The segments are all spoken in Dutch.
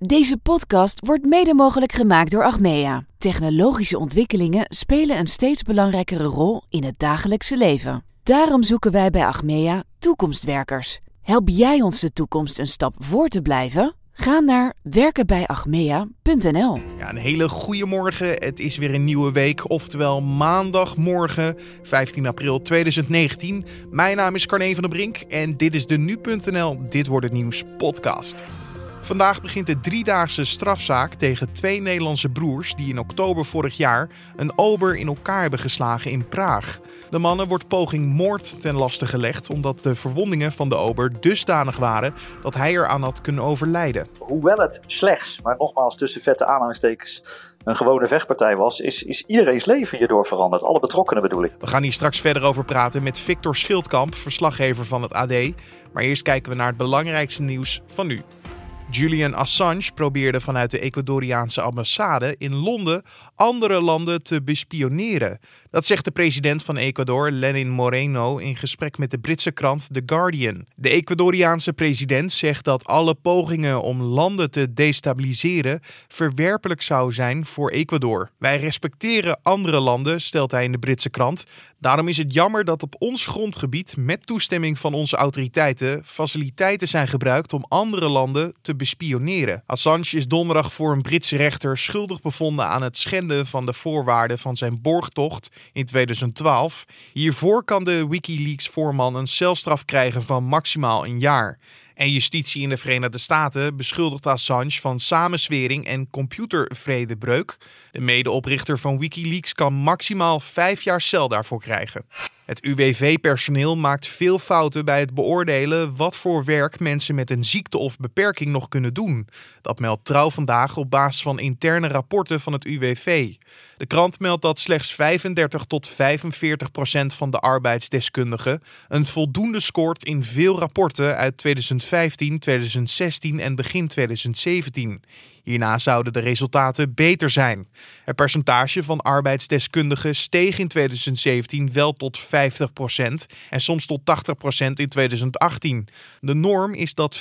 Deze podcast wordt mede mogelijk gemaakt door Achmea. Technologische ontwikkelingen spelen een steeds belangrijkere rol in het dagelijkse leven. Daarom zoeken wij bij Achmea toekomstwerkers. Help jij ons de toekomst een stap voor te blijven? Ga naar werkenbijachmea.nl. Ja, een hele goede morgen. Het is weer een nieuwe week, oftewel maandagmorgen 15 april 2019. Mijn naam is Carne van der Brink en dit is de Nu.nl Dit wordt het nieuws podcast. Vandaag begint de driedaagse strafzaak tegen twee Nederlandse broers die in oktober vorig jaar een ober in elkaar hebben geslagen in Praag. De mannen wordt poging moord ten laste gelegd omdat de verwondingen van de ober dusdanig waren dat hij eraan had kunnen overlijden. Hoewel het slechts, maar nogmaals tussen vette aanhalingstekens, een gewone vechtpartij was, is, is iedereen's leven hierdoor veranderd. Alle betrokkenen bedoel ik. We gaan hier straks verder over praten met Victor Schildkamp, verslaggever van het AD. Maar eerst kijken we naar het belangrijkste nieuws van nu. Julian Assange probeerde vanuit de Ecuadoriaanse ambassade in Londen andere landen te bespioneren. Dat zegt de president van Ecuador, Lenin Moreno, in gesprek met de Britse krant The Guardian. De Ecuadoriaanse president zegt dat alle pogingen om landen te destabiliseren verwerpelijk zou zijn voor Ecuador. Wij respecteren andere landen, stelt hij in de Britse krant. Daarom is het jammer dat op ons grondgebied, met toestemming van onze autoriteiten, faciliteiten zijn gebruikt om andere landen te bespioneren. Assange is donderdag voor een Britse rechter schuldig bevonden aan het schenden van de voorwaarden van zijn borgtocht in 2012. Hiervoor kan de Wikileaks-voorman een celstraf krijgen van maximaal een jaar. En justitie in de Verenigde Staten beschuldigt Assange van samenswering en computervredebreuk. De medeoprichter van Wikileaks kan maximaal vijf jaar cel daarvoor krijgen. Het UWV-personeel maakt veel fouten bij het beoordelen wat voor werk mensen met een ziekte of beperking nog kunnen doen. Dat meldt Trouw vandaag op basis van interne rapporten van het UWV. De krant meldt dat slechts 35 tot 45 procent van de arbeidsdeskundigen een voldoende scoort in veel rapporten uit 2015, 2016 en begin 2017. Hierna zouden de resultaten beter zijn. Het percentage van arbeidsdeskundigen steeg in 2017 wel tot 50% en soms tot 80% in 2018. De norm is dat 95%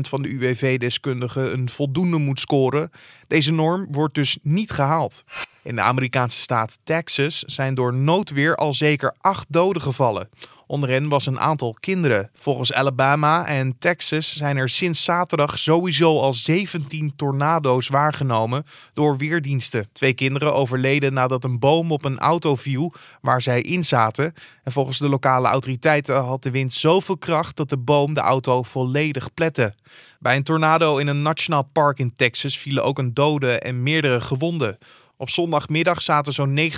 van de UWV-deskundigen een voldoende moet scoren. Deze norm wordt dus niet gehaald. In de Amerikaanse staat Texas zijn door noodweer al zeker acht doden gevallen. Onder hen was een aantal kinderen. Volgens Alabama en Texas zijn er sinds zaterdag sowieso al 17 tornado's waargenomen door weerdiensten. Twee kinderen overleden nadat een boom op een auto viel waar zij in zaten. En volgens de lokale autoriteiten had de wind zoveel kracht dat de boom de auto volledig plette. Bij een tornado in een nationaal park in Texas vielen ook een dode en meerdere gewonden. Op zondagmiddag zaten zo'n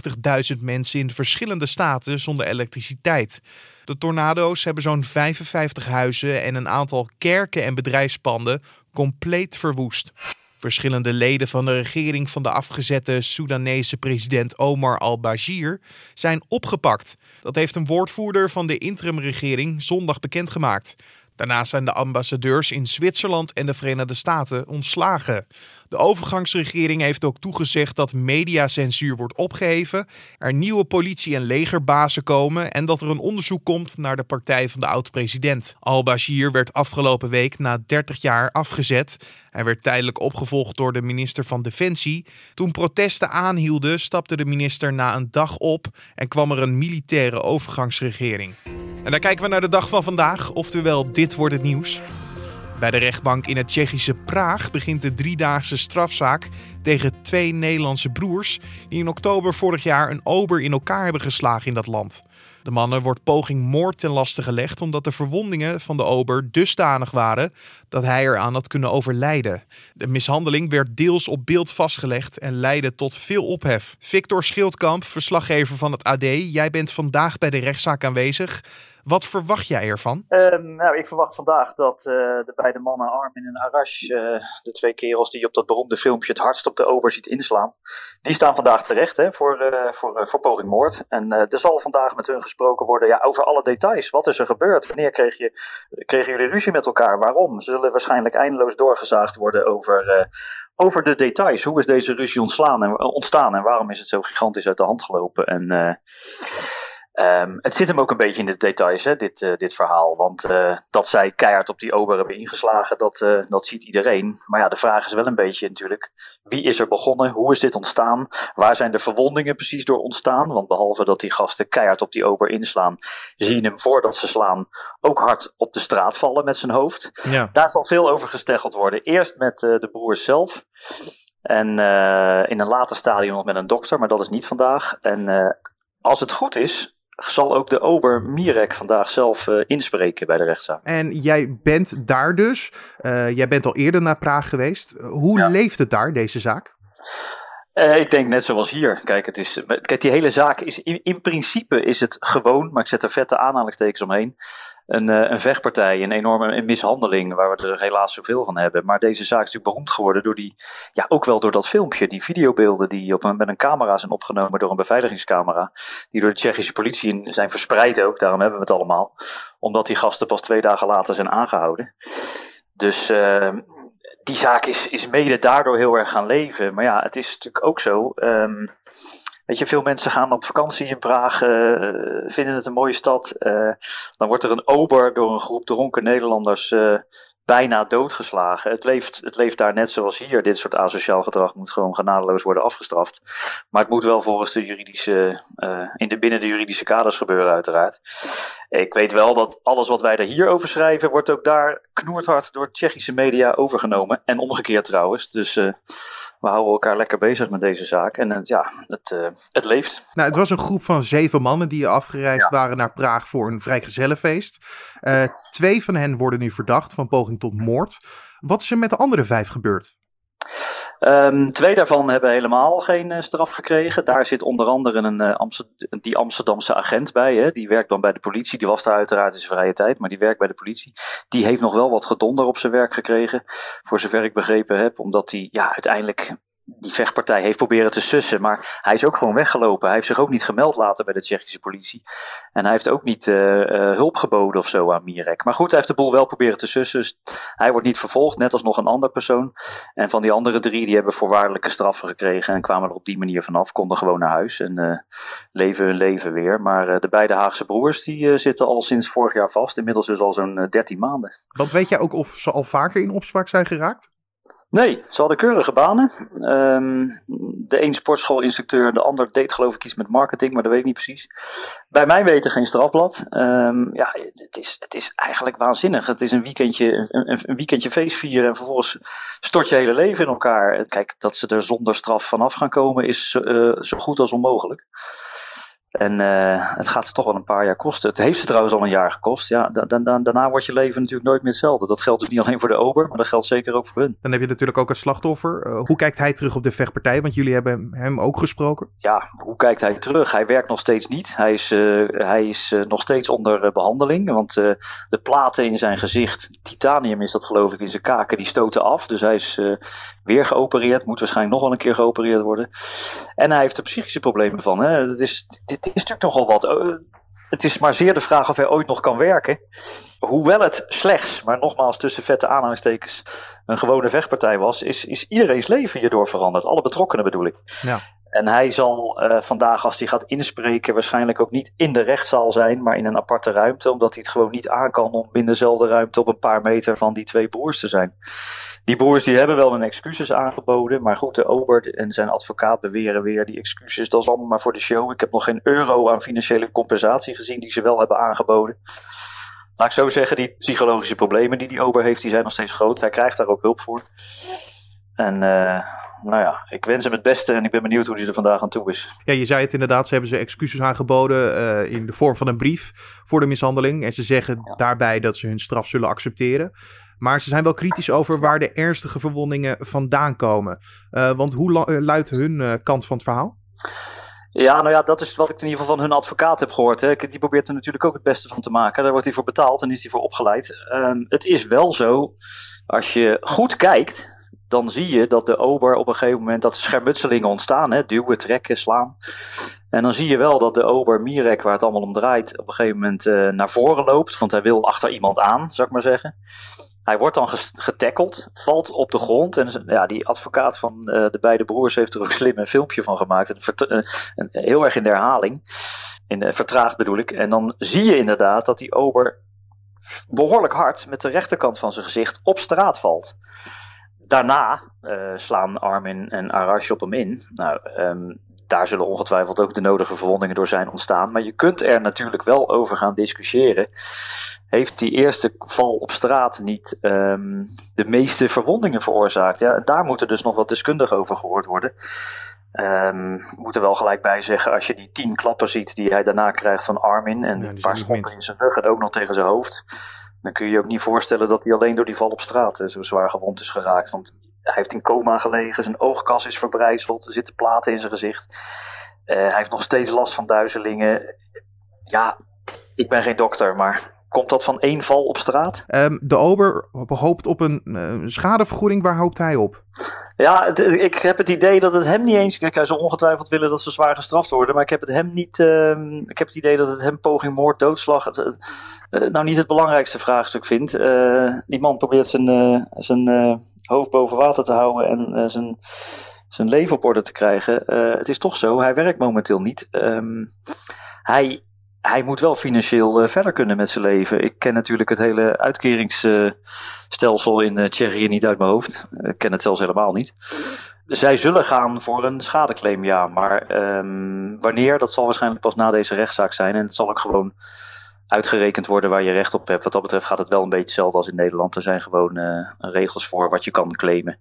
90.000 mensen in verschillende staten zonder elektriciteit. De tornado's hebben zo'n 55 huizen en een aantal kerken en bedrijfspanden compleet verwoest. Verschillende leden van de regering van de afgezette Soedanese president Omar al-Bashir zijn opgepakt. Dat heeft een woordvoerder van de interimregering zondag bekendgemaakt. Daarnaast zijn de ambassadeurs in Zwitserland en de Verenigde Staten ontslagen. De overgangsregering heeft ook toegezegd dat mediacensuur wordt opgeheven, er nieuwe politie- en legerbazen komen en dat er een onderzoek komt naar de partij van de oud-president. Al-Bashir werd afgelopen week na 30 jaar afgezet. Hij werd tijdelijk opgevolgd door de minister van Defensie. Toen protesten aanhielden, stapte de minister na een dag op en kwam er een militaire overgangsregering. En dan kijken we naar de dag van vandaag, oftewel dit wordt het nieuws. Bij de rechtbank in het Tsjechische Praag begint de driedaagse strafzaak tegen twee Nederlandse broers die in oktober vorig jaar een ober in elkaar hebben geslagen in dat land. De mannen wordt poging moord ten laste gelegd omdat de verwondingen van de ober dusdanig waren dat hij eraan had kunnen overlijden. De mishandeling werd deels op beeld vastgelegd en leidde tot veel ophef. Victor Schildkamp, verslaggever van het AD, jij bent vandaag bij de rechtszaak aanwezig. Wat verwacht jij ervan? Uh, nou, ik verwacht vandaag dat uh, de beide mannen Armin en Arash, uh, de twee kerels die op dat beroemde filmpje het hardst op de ober ziet inslaan, die staan vandaag terecht hè, voor, uh, voor, poging moord. En er zal vandaag met hun gesproken worden ja, over alle details. Wat is er gebeurd? Wanneer kreeg je, kregen jullie ruzie met elkaar? Waarom? Ze zullen waarschijnlijk eindeloos doorgezaagd worden over, over de details. Hoe is deze ruzie ontstaan en, ontstaan en waarom is het zo gigantisch uit de hand gelopen? En Ehm, het zit hem ook een beetje in de details, hè, dit, uh, dit verhaal. Want uh, dat zij keihard op die ober hebben ingeslagen, dat, uh, dat ziet iedereen. Maar ja, de vraag is wel een beetje natuurlijk: wie is er begonnen? Hoe is dit ontstaan? Waar zijn de verwondingen precies door ontstaan? Want behalve dat die gasten keihard op die ober inslaan, zie je hem voordat ze slaan ook hard op de straat vallen met zijn hoofd. Ja. Daar zal veel over gesteggeld worden. Eerst met de broers zelf. En in een later stadium nog met een dokter, maar dat is niet vandaag. En als het goed is, zal ook de ober Mirek vandaag zelf uh, inspreken bij de rechtszaak. En jij bent daar dus. Uh, jij bent al eerder naar Praag geweest. Hoe ja. leeft het daar, deze zaak? Uh, ik denk net zoals hier. Kijk, het is, kijk die hele zaak is in, in principe is het gewoon, maar ik zet er vette aanhalingstekens omheen een, eh, een vechtpartij, een enorme mishandeling, waar we er helaas zoveel van hebben. Maar deze zaak is natuurlijk beroemd geworden door die, ja, ook wel door dat filmpje, die videobeelden die op een, met een camera zijn opgenomen door een beveiligingscamera, die door de Tsjechische politie zijn verspreid ook, daarom hebben we het allemaal, omdat die gasten pas twee dagen later zijn aangehouden. Dus uh, die zaak is, is mede daardoor heel erg gaan leven. Maar ja, het is natuurlijk ook zo. Um, Weet je, veel mensen gaan op vakantie in Praag, uh, vinden het een mooie stad. Uh, dan wordt er een ober door een groep dronken Nederlanders uh, bijna doodgeslagen. Het leeft, het leeft daar net zoals hier. Dit soort asociaal gedrag moet gewoon genadeloos worden afgestraft. Maar het moet wel volgens de juridische, in de, binnen de juridische kaders gebeuren, uiteraard. Ik weet wel dat alles wat wij er hier over schrijven, wordt ook daar knoerthard door Tsjechische media overgenomen. En omgekeerd trouwens. Dus we houden elkaar lekker bezig met deze zaak. En uh, ja, het, uh, het leeft. Nou, het was een groep van zeven mannen die afgereisd ja. waren naar Praag voor een vrijgezellenfeest. Uh, twee van hen worden nu verdacht van poging tot moord. Wat is er met de andere vijf gebeurd? Um, twee daarvan hebben helemaal geen uh, straf gekregen. Daar zit onder andere een, Amsterd die Amsterdamse agent bij. Hè. Die werkt dan bij de politie. Die was daar uiteraard in zijn vrije tijd, maar die werkt bij de politie. Die heeft nog wel wat gedonder op zijn werk gekregen. Voor zover ik begrepen heb. Omdat hij ja, uiteindelijk die vechtpartij heeft proberen te sussen. Maar hij is ook gewoon weggelopen. Hij heeft zich ook niet gemeld later bij de Tsjechische politie. En hij heeft ook niet uh, uh, hulp geboden of zo aan Mirek. Maar goed, hij heeft de boel wel proberen te sussen. Dus hij wordt niet vervolgd, net als nog een ander persoon. En van die andere drie, die hebben voorwaardelijke straffen gekregen. En kwamen er op die manier vanaf. Konden gewoon naar huis en uh, leven hun leven weer. Maar de beide Haagse broers, die zitten al sinds vorig jaar vast. Inmiddels dus al zo'n 13 maanden. Want weet jij ook of ze al vaker in opspraak zijn geraakt? Nee, ze hadden keurige banen. Um, de een sportschoolinstructeur, de ander deed geloof ik iets met marketing, maar dat weet ik niet precies. Bij mij weten geen strafblad. Um, ja, het is, het is eigenlijk waanzinnig. Het is een weekendje, een, een, weekendje feest vieren en vervolgens stort je hele leven in elkaar. Kijk, dat ze er zonder straf vanaf gaan komen is uh, zo goed als onmogelijk. En uh, het gaat toch wel een paar jaar kosten. Het heeft ze trouwens al een jaar gekost. Ja, da da daarna wordt je leven natuurlijk nooit meer hetzelfde. Dat geldt dus niet alleen voor de ober, maar dat geldt zeker ook voor hun. Dan heb je natuurlijk ook het slachtoffer. Uh, hoe kijkt hij terug op de vechtpartij? Want jullie hebben hem ook gesproken. Ja, hoe kijkt hij terug? Hij werkt nog steeds niet. Hij is, uh, hij is nog steeds onder behandeling. Want de platen in zijn gezicht, titanium is dat geloof ik in zijn kaken, die stoten af. Dus hij is weer geopereerd. Moet waarschijnlijk nog wel een keer geopereerd worden. En hij heeft er psychische problemen van. Hè. Dat is, dit is natuurlijk nogal wat. Oh, het is maar zeer de vraag of hij ooit nog kan werken. Hoewel het slechts, maar nogmaals tussen vette aanhalingstekens, een gewone vechtpartij was, is, is iedereen's leven hierdoor veranderd. Alle betrokkenen bedoel ik. Ja. En hij zal uh, vandaag, als hij gaat inspreken, waarschijnlijk ook niet in de rechtszaal zijn, maar in een aparte ruimte, omdat hij het gewoon niet aan kan om binnen dezelfde ruimte op een paar meter van die twee broers te zijn. Die broers die hebben wel een excuses aangeboden, maar goed, de Ober en zijn advocaat beweren weer die excuses, dat is allemaal maar voor de show. Ik heb nog geen euro aan financiële compensatie gezien die ze wel hebben aangeboden. Laat ik zo zeggen, die psychologische problemen die die Ober heeft, die zijn nog steeds groot. Hij krijgt daar ook hulp voor. En uh, nou ja, ik wens hem het beste en ik ben benieuwd hoe hij er vandaag aan toe is. Ja, je zei het inderdaad, ze hebben ze excuses aangeboden uh, in de vorm van een brief voor de mishandeling. En ze zeggen ja. daarbij dat ze hun straf zullen accepteren. Maar ze zijn wel kritisch over waar de ernstige verwondingen vandaan komen. Uh, want hoe luidt hun uh, kant van het verhaal? Ja, nou ja, dat is wat ik in ieder geval van hun advocaat heb gehoord. Hè. Die probeert er natuurlijk ook het beste van te maken. Daar wordt hij voor betaald en is hij voor opgeleid. Um, het is wel zo, als je goed kijkt, dan zie je dat de ober op een gegeven moment dat er schermutselingen ontstaan. Hè, duwen, trekken, slaan. En dan zie je wel dat de ober Mirek, waar het allemaal om draait, op een gegeven moment uh, naar voren loopt. Want hij wil achter iemand aan, zou ik maar zeggen. Hij wordt dan getackeld, valt op de grond. En ja, die advocaat van de beide broers heeft er ook slim een filmpje van gemaakt. Een, een, heel erg in de herhaling. In, vertraagd bedoel ik. En dan zie je inderdaad dat die ober behoorlijk hard met de rechterkant van zijn gezicht op straat valt. Daarna uh, slaan Armin en Arash op hem in. Nou, um, daar zullen ongetwijfeld ook de nodige verwondingen door zijn ontstaan. Maar je kunt er natuurlijk wel over gaan discussiëren. Heeft die eerste val op straat niet um, de meeste verwondingen veroorzaakt? Ja, daar moeten dus nog wat deskundigen over gehoord worden. Um, we moeten wel gelijk bij zeggen, als je die tien klappen ziet die hij daarna krijgt van Armin en een paar schoppen in zijn rug en ook nog tegen zijn hoofd, dan kun je je ook niet voorstellen dat hij alleen door die val op straat zo zwaar gewond is geraakt. Want hij heeft in coma gelegen, zijn oogkas is verbrijzeld, er zitten platen in zijn gezicht. Uh, hij heeft nog steeds last van duizelingen. Ja, ik ben geen dokter, maar Komt dat van één val op straat? Um, de ober hoopt op een uh, schadevergoeding. Waar hoopt hij op? Ja, het, ik heb het idee dat het hem niet eens. Kijk, hij zal ongetwijfeld willen dat ze zwaar gestraft worden. Maar ik heb het hem niet. Uh, ik heb het idee dat het hem poging moord, doodslag. Het, uh, nou, niet het belangrijkste vraagstuk vindt. Eh, die man probeert zijn, zijn hoofd boven water te houden en zijn, zijn leven op orde te krijgen. het is toch zo, hij werkt momenteel niet. Um, hij hij moet wel financieel uh, verder kunnen met zijn leven. Ik ken natuurlijk het hele uitkeringsstelsel in uh, Tsjechië niet uit mijn hoofd. Ik ken het zelfs helemaal niet. Zij zullen gaan voor een schadeclaim, ja. Maar um, wanneer, dat zal waarschijnlijk pas na deze rechtszaak zijn. En het zal ook gewoon uitgerekend worden waar je recht op hebt. Wat dat betreft gaat het wel een beetje hetzelfde als in Nederland. Er zijn gewoon uh, regels voor wat je kan claimen.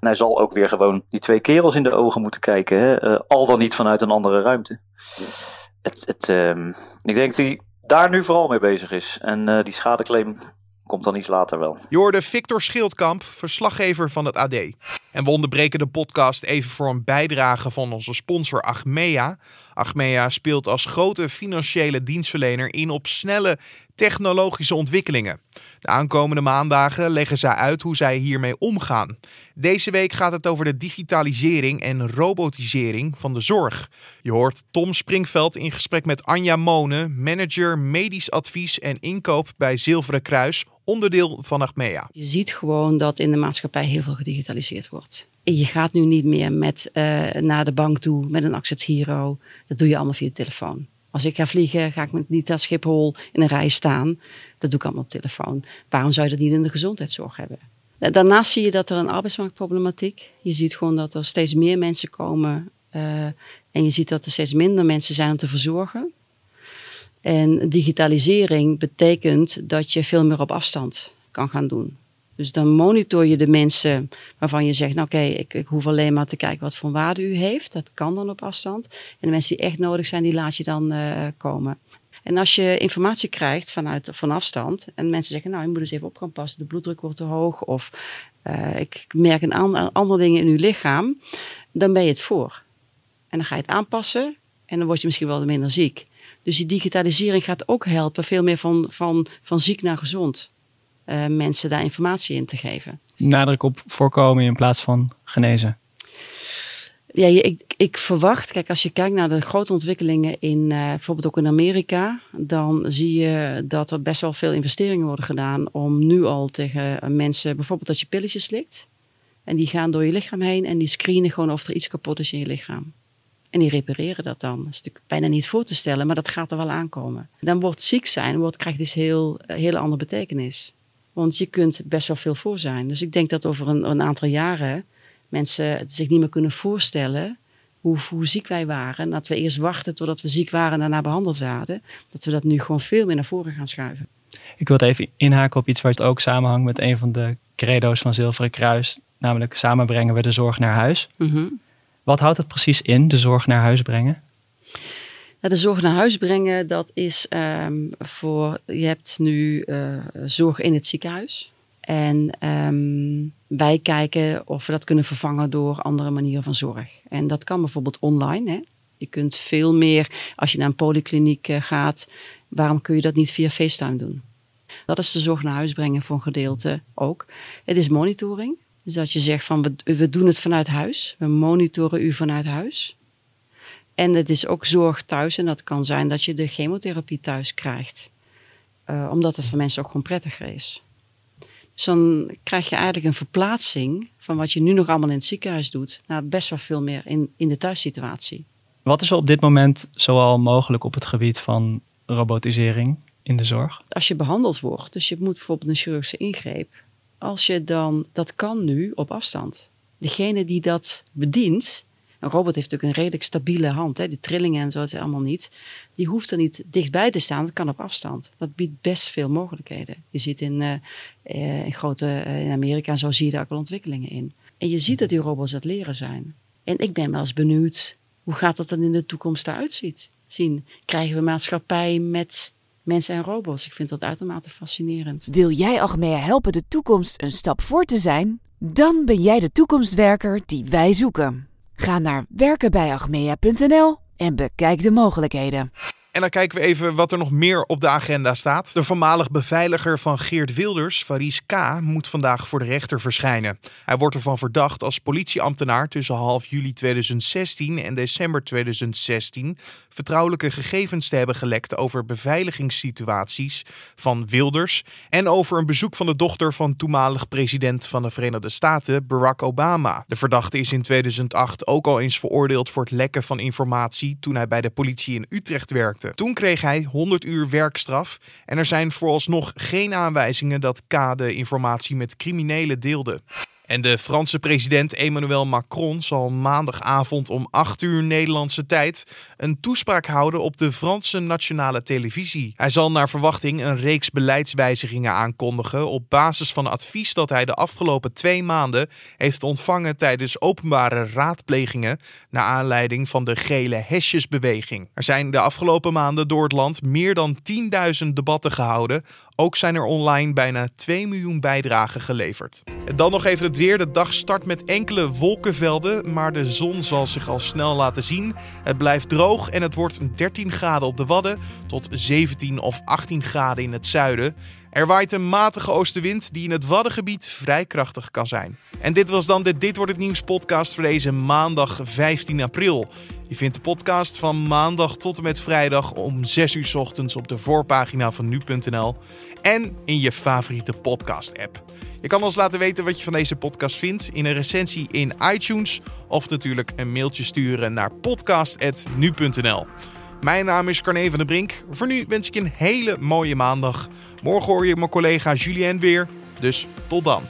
En hij zal ook weer gewoon die twee kerels in de ogen moeten kijken. Hè? al dan niet vanuit een andere ruimte het, het, um, ik denk dat hij daar nu vooral mee bezig is. En uh, die schadeclaim komt dan iets later wel. Je hoorde Victor Schildkamp, verslaggever van het AD. En we onderbreken de podcast even voor een bijdrage van onze sponsor Achmea. Achmea speelt als grote financiële dienstverlener in op snelle technologische ontwikkelingen. De aankomende maandagen leggen zij uit hoe zij hiermee omgaan. Deze week gaat het over de digitalisering en robotisering van de zorg. Je hoort Tom Springveld in gesprek met Anja Monen, manager medisch advies en inkoop bij Zilveren Kruis, onderdeel van Achmea. Je ziet gewoon dat in de maatschappij heel veel gedigitaliseerd wordt. Je gaat nu niet meer met, uh, naar de bank toe met een Accept Hero. Dat doe je allemaal via de telefoon. Als ik ga vliegen, ga ik niet naar Schiphol in een rij staan. Dat doe ik allemaal op telefoon. Waarom zou je dat niet in de gezondheidszorg hebben? Daarnaast zie je dat er een arbeidsmarktproblematiek. Je ziet gewoon dat er steeds meer mensen komen. Uh, en je ziet dat er steeds minder mensen zijn om te verzorgen. En digitalisering betekent dat je veel meer op afstand kan gaan doen. Dus dan monitor je de mensen waarvan je zegt, nou oké, ik, ik, hoef alleen maar te kijken wat voor waarde u heeft. Dat kan dan op afstand. En de mensen die echt nodig zijn, die laat je dan uh, komen. En als je informatie krijgt vanuit, van afstand en mensen zeggen, nou je moet eens even op gaan passen, de bloeddruk wordt te hoog of uh, ik merk een an andere dingen in uw lichaam, dan ben je het voor. En dan ga je het aanpassen en dan word je misschien wel minder ziek. Dus die digitalisering gaat ook helpen, veel meer van, van, van ziek naar gezond. Uh, mensen daar informatie in te geven. Nadruk op voorkomen in plaats van genezen. Ja, ik, ik verwacht, kijk, als je kijkt naar de grote ontwikkelingen in uh, bijvoorbeeld ook in Amerika, dan zie je dat er best wel veel investeringen worden gedaan om nu al tegen mensen, bijvoorbeeld dat je pilletjes slikt. En die gaan door je lichaam heen en die screenen gewoon of er iets kapot is in je lichaam. En die repareren dat dan. Dat is natuurlijk bijna niet voor te stellen, maar dat gaat er wel aankomen. Dan wordt ziek zijn, wordt, krijgt dus heel, een hele andere betekenis. Want je kunt best wel veel voor zijn. Dus ik denk dat over een, een aantal jaren mensen zich niet meer kunnen voorstellen hoe, hoe, ziek wij waren. En dat we eerst wachten totdat we ziek waren en daarna behandeld werden. Dat we dat nu gewoon veel meer naar voren gaan schuiven. Ik wil even inhaken op iets wat ook samenhangt met een van de credo's van Zilveren Kruis. Namelijk samen brengen we de zorg naar huis. Mm Wat houdt het precies in, de zorg naar huis brengen? de zorg naar huis brengen, dat is um, voor, je hebt nu uh, zorg in het ziekenhuis. En um, wij kijken of we dat kunnen vervangen door andere manieren van zorg. En dat kan bijvoorbeeld online. Hè? Je kunt veel meer, als je naar een polykliniek uh, gaat, waarom kun je dat niet via FaceTime doen? Dat is de zorg naar huis brengen voor een gedeelte ook. Het is monitoring. Dus dat je zegt van we, we doen het vanuit huis. We monitoren u vanuit huis. En het is ook zorg thuis. En dat kan zijn dat je de chemotherapie thuis krijgt. Uh, omdat het voor mensen ook gewoon prettiger is. Dus dan krijg je eigenlijk een verplaatsing van wat je nu nog allemaal in het ziekenhuis doet, naar best wel veel meer in, in de thuissituatie. Wat is er op dit moment zoal mogelijk op het gebied van robotisering in de zorg? Als je behandeld wordt, dus je moet bijvoorbeeld een chirurgische ingreep, als je dan, dat kan nu op afstand. Degene die dat bedient, een robot heeft natuurlijk een redelijk stabiele hand. Hè? Die trillingen en zo, het is allemaal niet. Die hoeft er niet dichtbij te staan, dat kan op afstand. Dat biedt best veel mogelijkheden. Je ziet in, uh, in grote, uh, in Amerika en zo zie je daar ook wel ontwikkelingen in. En je ziet dat die robots het leren zijn. En ik ben wel eens benieuwd, hoe gaat dat dan in de toekomst eruit zien? Krijgen we maatschappij met mensen en robots? Ik vind dat uitermate fascinerend. Wil jij Achmea helpen de toekomst een stap voor te zijn? Dan ben jij de toekomstwerker die wij zoeken. Ga naar werkenbijagmea.nl en bekijk de mogelijkheden. En dan kijken we even wat er nog meer op de agenda staat. De voormalig beveiliger van Geert Wilders, Faris K., moet vandaag voor de rechter verschijnen. Hij wordt ervan verdacht als politieambtenaar tussen half juli 2016 en december 2016 vertrouwelijke gegevens te hebben gelekt over beveiligingssituaties van Wilders en over een bezoek van de dochter van toenmalig president van de Verenigde Staten, Barack Obama. De verdachte is in 2008 ook al eens veroordeeld voor het lekken van informatie toen hij bij de politie in Utrecht werkte. Toen kreeg hij 100 uur werkstraf en er zijn vooralsnog geen aanwijzingen dat K de informatie met criminelen deelde. En de Franse president Emmanuel Macron zal maandagavond om 8 uur Nederlandse tijd een toespraak houden op de Franse nationale televisie. Hij zal naar verwachting een reeks beleidswijzigingen aankondigen op basis van advies dat hij de afgelopen twee maanden heeft ontvangen tijdens openbare raadplegingen naar aanleiding van de gele hesjesbeweging. Er zijn de afgelopen maanden door het land meer dan 10.000 debatten gehouden ook zijn er online bijna 2 miljoen bijdragen geleverd. En dan nog even het weer. De dag start met enkele wolkenvelden, maar de zon zal zich al snel laten zien. Het blijft droog en het wordt 13 graden op de Wadden tot 17 of 18 graden in het zuiden. Er waait een matige oostenwind die in het Waddengebied vrij krachtig kan zijn. En dit was dan de Dit wordt het nieuws podcast voor deze maandag 15 april. Je vindt de podcast van maandag tot en met vrijdag om 6 uur ochtends op de voorpagina van nu.nl en in je favoriete podcast-app. Je kan ons laten weten wat je van deze podcast vindt in een recensie in iTunes of natuurlijk een mailtje sturen naar podcast.nu.nl. Mijn naam is Carne van der Brink. Voor nu wens ik een hele mooie maandag. Morgen hoor je mijn collega Julien weer. Dus tot dan.